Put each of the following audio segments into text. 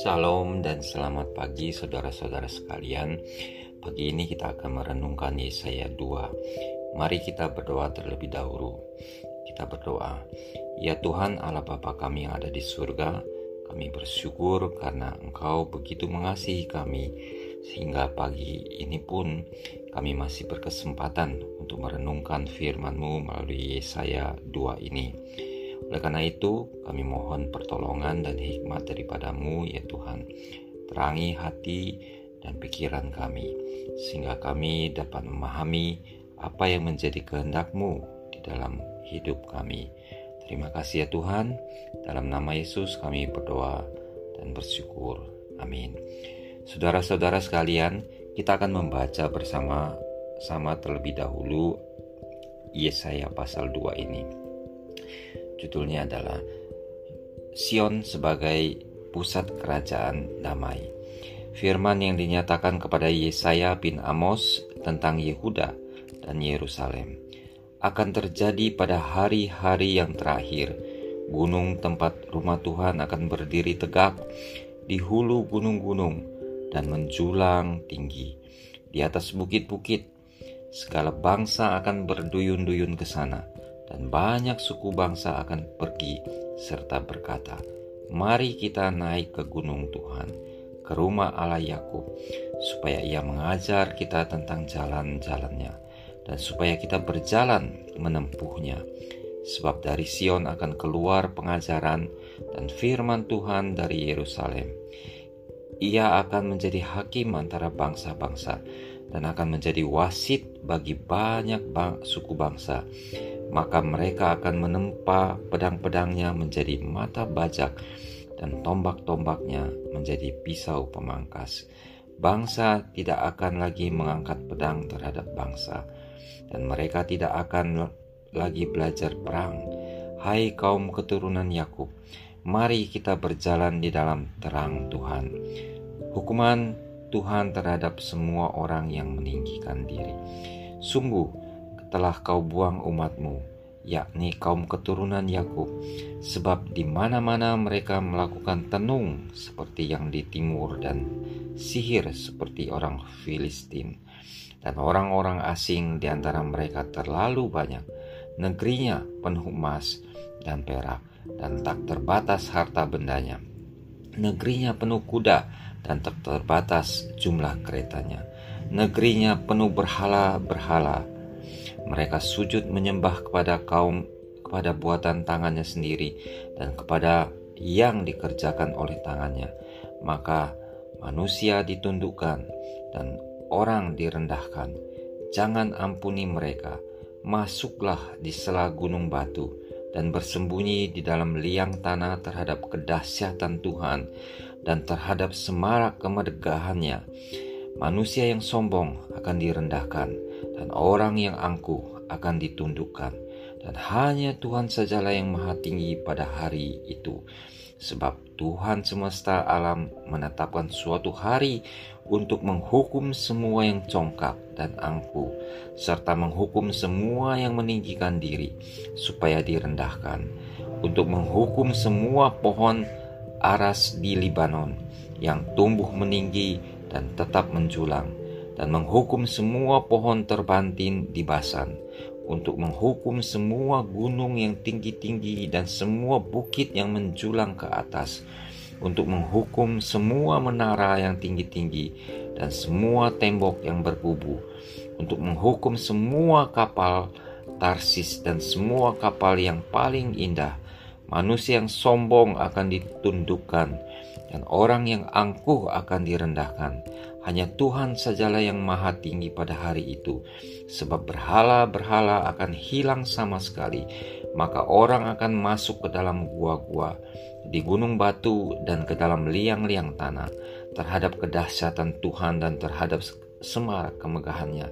Salam dan selamat pagi saudara-saudara sekalian. Pagi ini kita akan merenungkan Yesaya 2. Mari kita berdoa terlebih dahulu. Kita berdoa, Ya Tuhan Allah Bapa kami yang ada di surga, kami bersyukur karena Engkau begitu mengasihi kami sehingga pagi ini pun kami masih berkesempatan untuk merenungkan firman-Mu melalui Yesaya 2 ini. Oleh karena itu, kami mohon pertolongan dan hikmat daripadamu ya Tuhan. Terangi hati dan pikiran kami, sehingga kami dapat memahami apa yang menjadi kehendak-Mu di dalam hidup kami. Terima kasih ya Tuhan, dalam nama Yesus kami berdoa dan bersyukur. Amin. Saudara-saudara sekalian, kita akan membaca bersama sama terlebih dahulu Yesaya pasal 2 ini. Judulnya adalah Sion sebagai pusat kerajaan damai. Firman yang dinyatakan kepada Yesaya bin Amos tentang Yehuda dan Yerusalem akan terjadi pada hari-hari yang terakhir. Gunung tempat rumah Tuhan akan berdiri tegak di hulu gunung-gunung dan menjulang tinggi. Di atas bukit-bukit, segala bangsa akan berduyun-duyun ke sana dan banyak suku bangsa akan pergi serta berkata, "Mari kita naik ke gunung Tuhan, ke rumah Allah Yakub, supaya Ia mengajar kita tentang jalan-jalannya dan supaya kita berjalan menempuhnya." Sebab dari Sion akan keluar pengajaran dan firman Tuhan dari Yerusalem. Ia akan menjadi hakim antara bangsa-bangsa dan akan menjadi wasit bagi banyak bang suku bangsa maka mereka akan menempa pedang-pedangnya menjadi mata bajak dan tombak-tombaknya menjadi pisau pemangkas. Bangsa tidak akan lagi mengangkat pedang terhadap bangsa, dan mereka tidak akan lagi belajar perang. Hai kaum keturunan Yakub, mari kita berjalan di dalam terang Tuhan. Hukuman Tuhan terhadap semua orang yang meninggikan diri. Sungguh, telah kau buang umatmu, yakni kaum keturunan Yakub, sebab di mana-mana mereka melakukan tenung seperti yang di timur dan sihir seperti orang Filistin. Dan orang-orang asing di antara mereka terlalu banyak. Negerinya penuh emas dan perak dan tak terbatas harta bendanya. Negerinya penuh kuda dan tak terbatas jumlah keretanya. Negerinya penuh berhala-berhala mereka sujud menyembah kepada kaum kepada buatan tangannya sendiri dan kepada yang dikerjakan oleh tangannya. Maka manusia ditundukkan dan orang direndahkan. Jangan ampuni mereka. Masuklah di sela gunung batu dan bersembunyi di dalam liang tanah terhadap kedahsyatan Tuhan dan terhadap semarak kemegahannya. Manusia yang sombong akan direndahkan dan orang yang angkuh akan ditundukkan dan hanya Tuhan sajalah yang maha tinggi pada hari itu sebab Tuhan semesta alam menetapkan suatu hari untuk menghukum semua yang congkak dan angkuh serta menghukum semua yang meninggikan diri supaya direndahkan. Untuk menghukum semua pohon aras di Libanon yang tumbuh meninggi dan tetap menjulang dan menghukum semua pohon terbantin di Basan, untuk menghukum semua gunung yang tinggi-tinggi dan semua bukit yang menjulang ke atas, untuk menghukum semua menara yang tinggi-tinggi dan semua tembok yang berkubu, untuk menghukum semua kapal Tarsis dan semua kapal yang paling indah. Manusia yang sombong akan ditundukkan dan orang yang angkuh akan direndahkan. Hanya Tuhan sajalah yang maha tinggi pada hari itu, sebab berhala-berhala akan hilang sama sekali, maka orang akan masuk ke dalam gua-gua, di gunung batu dan ke dalam liang-liang tanah, terhadap kedahsyatan Tuhan dan terhadap semarak kemegahannya.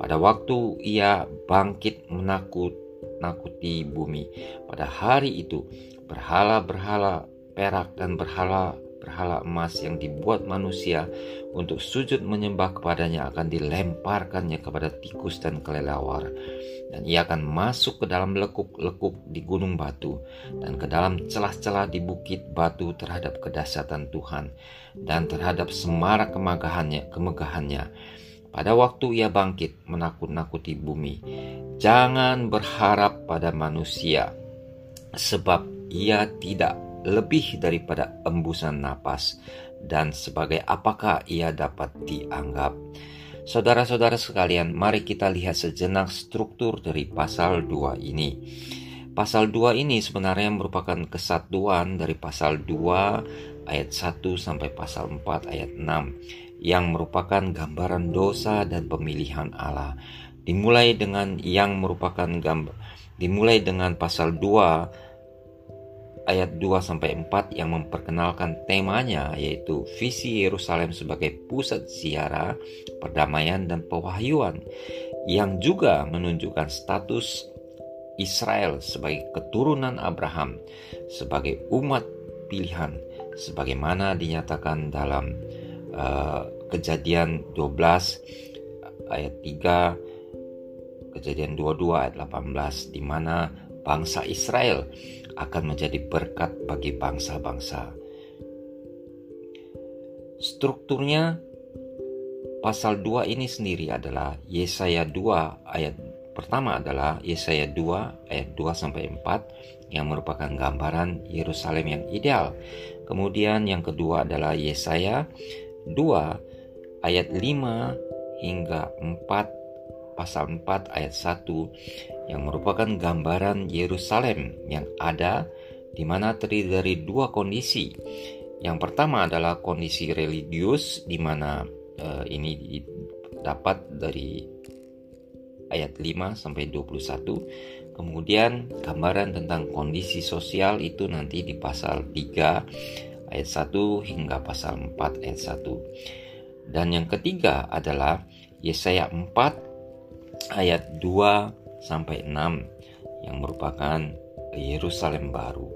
Pada waktu ia bangkit menakut nakuti bumi. Pada hari itu, berhala-berhala perak dan berhala berhala emas yang dibuat manusia untuk sujud menyembah kepadanya akan dilemparkannya kepada tikus dan kelelawar. Dan ia akan masuk ke dalam lekuk-lekuk di gunung batu dan ke dalam celah-celah di bukit batu terhadap kedahsyatan Tuhan dan terhadap semarak kemegahannya kemegahannya. Pada waktu ia bangkit menakut-nakuti bumi jangan berharap pada manusia sebab ia tidak lebih daripada embusan napas dan sebagai apakah ia dapat dianggap. Saudara-saudara sekalian, mari kita lihat sejenak struktur dari pasal 2 ini. Pasal 2 ini sebenarnya merupakan kesatuan dari pasal 2 ayat 1 sampai pasal 4 ayat 6 yang merupakan gambaran dosa dan pemilihan Allah. Dimulai dengan yang merupakan gambar dimulai dengan pasal 2 ayat 2 sampai 4 yang memperkenalkan temanya yaitu visi Yerusalem sebagai pusat ziarah, perdamaian dan pewahyuan yang juga menunjukkan status Israel sebagai keturunan Abraham sebagai umat pilihan sebagaimana dinyatakan dalam uh, Kejadian 12 ayat 3 Kejadian 22 ayat 18 di mana bangsa Israel akan menjadi berkat bagi bangsa-bangsa. Strukturnya pasal 2 ini sendiri adalah Yesaya 2 ayat pertama adalah Yesaya 2 ayat 2 sampai 4 yang merupakan gambaran Yerusalem yang ideal. Kemudian yang kedua adalah Yesaya 2 ayat 5 hingga 4 pasal 4 ayat 1 yang merupakan gambaran Yerusalem yang ada di mana terdiri dari dua kondisi. Yang pertama adalah kondisi religius di mana uh, ini dapat dari ayat 5 sampai 21. Kemudian gambaran tentang kondisi sosial itu nanti di pasal 3 ayat 1 hingga pasal 4 ayat 1. Dan yang ketiga adalah Yesaya 4 ayat 2 sampai 6 yang merupakan Yerusalem baru.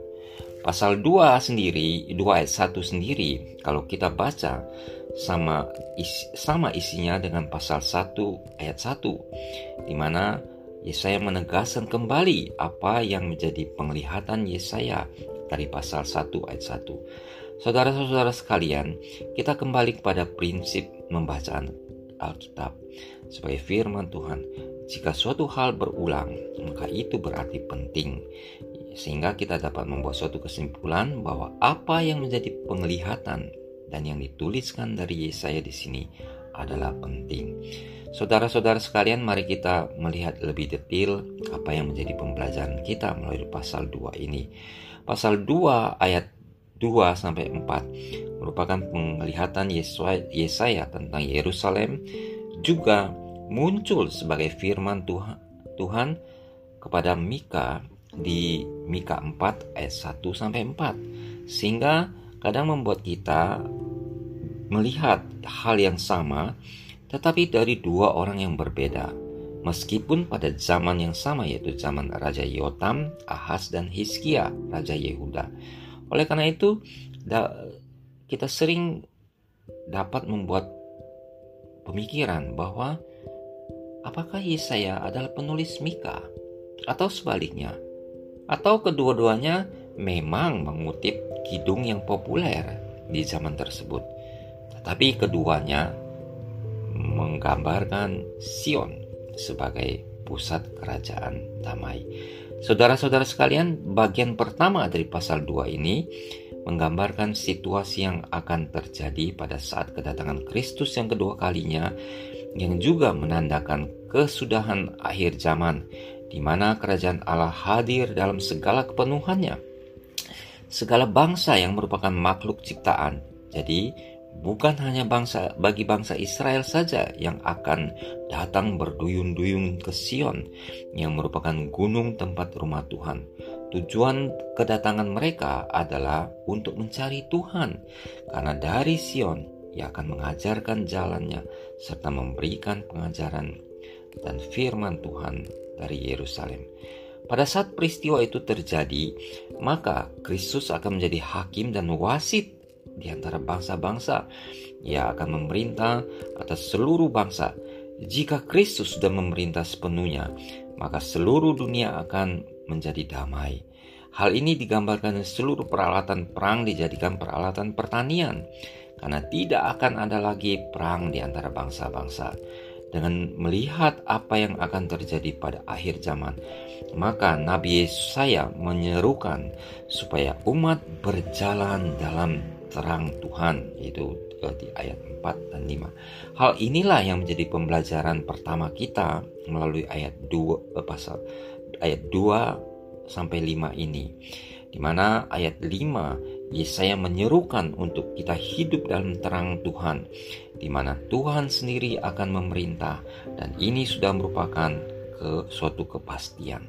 Pasal 2 sendiri, 2 ayat 1 sendiri kalau kita baca sama isi, sama isinya dengan pasal 1 ayat 1 di mana Yesaya menegaskan kembali apa yang menjadi penglihatan Yesaya dari pasal 1 ayat 1. Saudara-saudara sekalian, kita kembali kepada prinsip membacaan Alkitab sebagai firman Tuhan. Jika suatu hal berulang, maka itu berarti penting. Sehingga kita dapat membuat suatu kesimpulan bahwa apa yang menjadi penglihatan dan yang dituliskan dari Yesaya di sini adalah penting. Saudara-saudara sekalian, mari kita melihat lebih detail apa yang menjadi pembelajaran kita melalui pasal 2 ini. Pasal 2 ayat 2 sampai 4 merupakan penglihatan Yesaya tentang Yerusalem juga muncul sebagai firman Tuhan, kepada Mika di Mika 4 ayat 1 sampai 4 sehingga kadang membuat kita melihat hal yang sama tetapi dari dua orang yang berbeda meskipun pada zaman yang sama yaitu zaman Raja Yotam, Ahaz dan Hizkia, Raja Yehuda. Oleh karena itu kita sering dapat membuat pemikiran bahwa apakah Yesaya adalah penulis Mika atau sebaliknya atau kedua-duanya memang mengutip kidung yang populer di zaman tersebut tetapi keduanya menggambarkan Sion sebagai pusat kerajaan damai. Saudara-saudara sekalian, bagian pertama dari pasal 2 ini menggambarkan situasi yang akan terjadi pada saat kedatangan Kristus yang kedua kalinya yang juga menandakan kesudahan akhir zaman di mana kerajaan Allah hadir dalam segala kepenuhannya. Segala bangsa yang merupakan makhluk ciptaan. Jadi, bukan hanya bangsa bagi bangsa Israel saja yang akan datang berduyun-duyun ke Sion yang merupakan gunung tempat rumah Tuhan. Tujuan kedatangan mereka adalah untuk mencari Tuhan, karena dari Sion ia akan mengajarkan jalannya serta memberikan pengajaran dan firman Tuhan dari Yerusalem. Pada saat peristiwa itu terjadi, maka Kristus akan menjadi hakim dan wasit di antara bangsa-bangsa. Ia akan memerintah atas seluruh bangsa. Jika Kristus sudah memerintah sepenuhnya, maka seluruh dunia akan menjadi damai. Hal ini digambarkan seluruh peralatan perang dijadikan peralatan pertanian, karena tidak akan ada lagi perang di antara bangsa-bangsa. Dengan melihat apa yang akan terjadi pada akhir zaman, maka Nabi Yesaya menyerukan supaya umat berjalan dalam terang Tuhan, yaitu eh, di ayat 4 dan 5. Hal inilah yang menjadi pembelajaran pertama kita melalui ayat 2 eh, pasal ayat 2 sampai 5 ini. Di mana ayat 5 Yesaya menyerukan untuk kita hidup dalam terang Tuhan, di mana Tuhan sendiri akan memerintah, dan ini sudah merupakan ke suatu kepastian.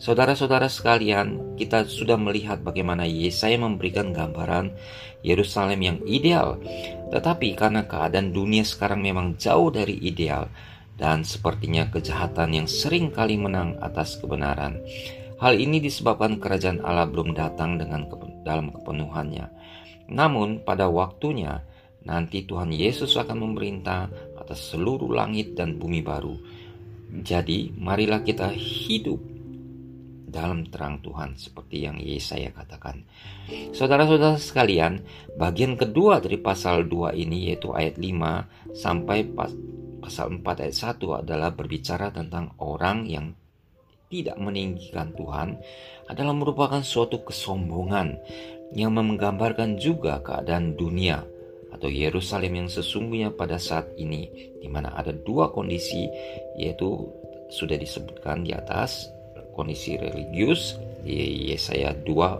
Saudara-saudara sekalian, kita sudah melihat bagaimana Yesaya memberikan gambaran Yerusalem yang ideal, tetapi karena keadaan dunia sekarang memang jauh dari ideal, dan sepertinya kejahatan yang sering kali menang atas kebenaran. Hal ini disebabkan kerajaan Allah belum datang dengan ke dalam kepenuhannya. Namun pada waktunya nanti Tuhan Yesus akan memerintah atas seluruh langit dan bumi baru. Jadi marilah kita hidup dalam terang Tuhan seperti yang Yesaya katakan. Saudara-saudara sekalian, bagian kedua dari pasal 2 ini yaitu ayat 5 sampai pasal 4 ayat 1 adalah berbicara tentang orang yang tidak meninggikan Tuhan adalah merupakan suatu kesombongan yang menggambarkan juga keadaan dunia atau Yerusalem yang sesungguhnya pada saat ini di mana ada dua kondisi yaitu sudah disebutkan di atas kondisi religius di Yesaya 2 uh,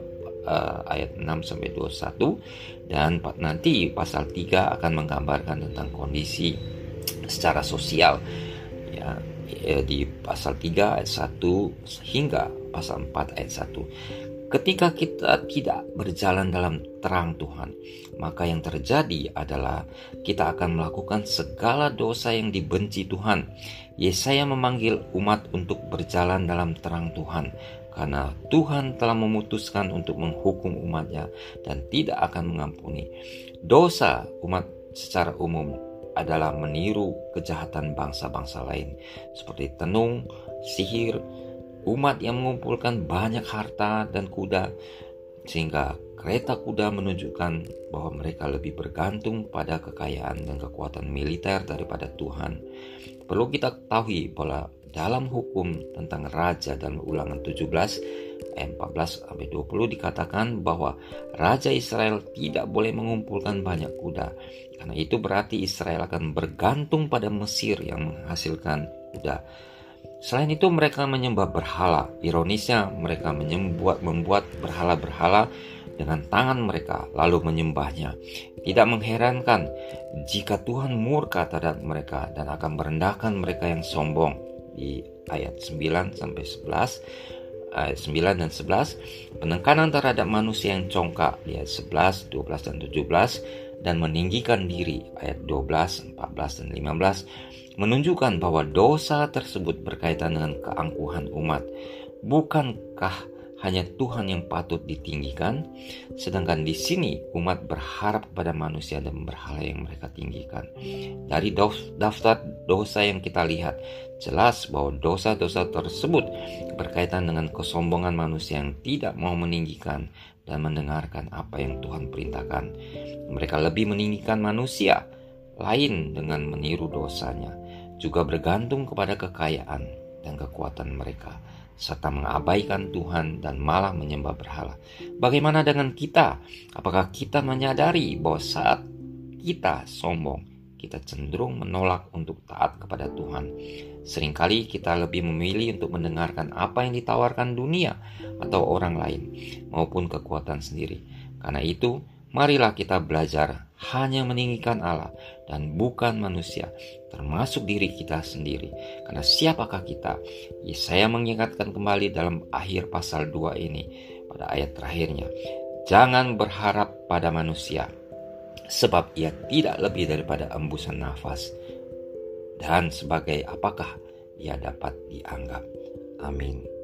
eh, ayat 6 sampai 21 dan nanti pasal 3 akan menggambarkan tentang kondisi secara sosial Eh, di pasal 3 ayat 1 hingga pasal 4 ayat 1. Ketika kita tidak berjalan dalam terang Tuhan, maka yang terjadi adalah kita akan melakukan segala dosa yang dibenci Tuhan. Yesaya memanggil umat untuk berjalan dalam terang Tuhan, karena Tuhan telah memutuskan untuk menghukum umatnya dan tidak akan mengampuni. Dosa umat secara umum adalah meniru kejahatan bangsa-bangsa lain, seperti tenung, sihir, umat yang mengumpulkan banyak harta dan kuda, sehingga kereta kuda menunjukkan bahwa mereka lebih bergantung pada kekayaan dan kekuatan militer daripada Tuhan. Perlu kita ketahui bahwa dalam hukum tentang raja dalam ulangan 17 ayat 14 sampai 20 dikatakan bahwa raja Israel tidak boleh mengumpulkan banyak kuda karena itu berarti Israel akan bergantung pada Mesir yang menghasilkan kuda. Selain itu mereka menyembah berhala. Ironisnya mereka membuat membuat berhala-berhala dengan tangan mereka lalu menyembahnya. Tidak mengherankan jika Tuhan murka terhadap mereka dan akan merendahkan mereka yang sombong di ayat 9 sampai 11 ayat 9 dan 11 penekanan terhadap manusia yang congkak di ayat 11, 12 dan 17 dan meninggikan diri ayat 12, 14 dan 15 menunjukkan bahwa dosa tersebut berkaitan dengan keangkuhan umat. Bukankah hanya Tuhan yang patut ditinggikan, sedangkan di sini umat berharap kepada manusia dan berhala yang mereka tinggikan. Dari daftar dosa yang kita lihat, jelas bahwa dosa-dosa tersebut berkaitan dengan kesombongan manusia yang tidak mau meninggikan dan mendengarkan apa yang Tuhan perintahkan. Mereka lebih meninggikan manusia, lain dengan meniru dosanya, juga bergantung kepada kekayaan dan kekuatan mereka, serta mengabaikan Tuhan dan malah menyembah berhala. Bagaimana dengan kita? Apakah kita menyadari bahwa saat kita sombong, kita cenderung menolak untuk taat kepada Tuhan. Seringkali kita lebih memilih untuk mendengarkan apa yang ditawarkan dunia atau orang lain maupun kekuatan sendiri. Karena itu, marilah kita belajar hanya meninggikan Allah dan bukan manusia, termasuk diri kita sendiri. Karena siapakah kita? Yesaya mengingatkan kembali dalam akhir pasal 2 ini pada ayat terakhirnya. Jangan berharap pada manusia, sebab ia tidak lebih daripada embusan nafas. Dan sebagai apakah ia dapat dianggap? Amin.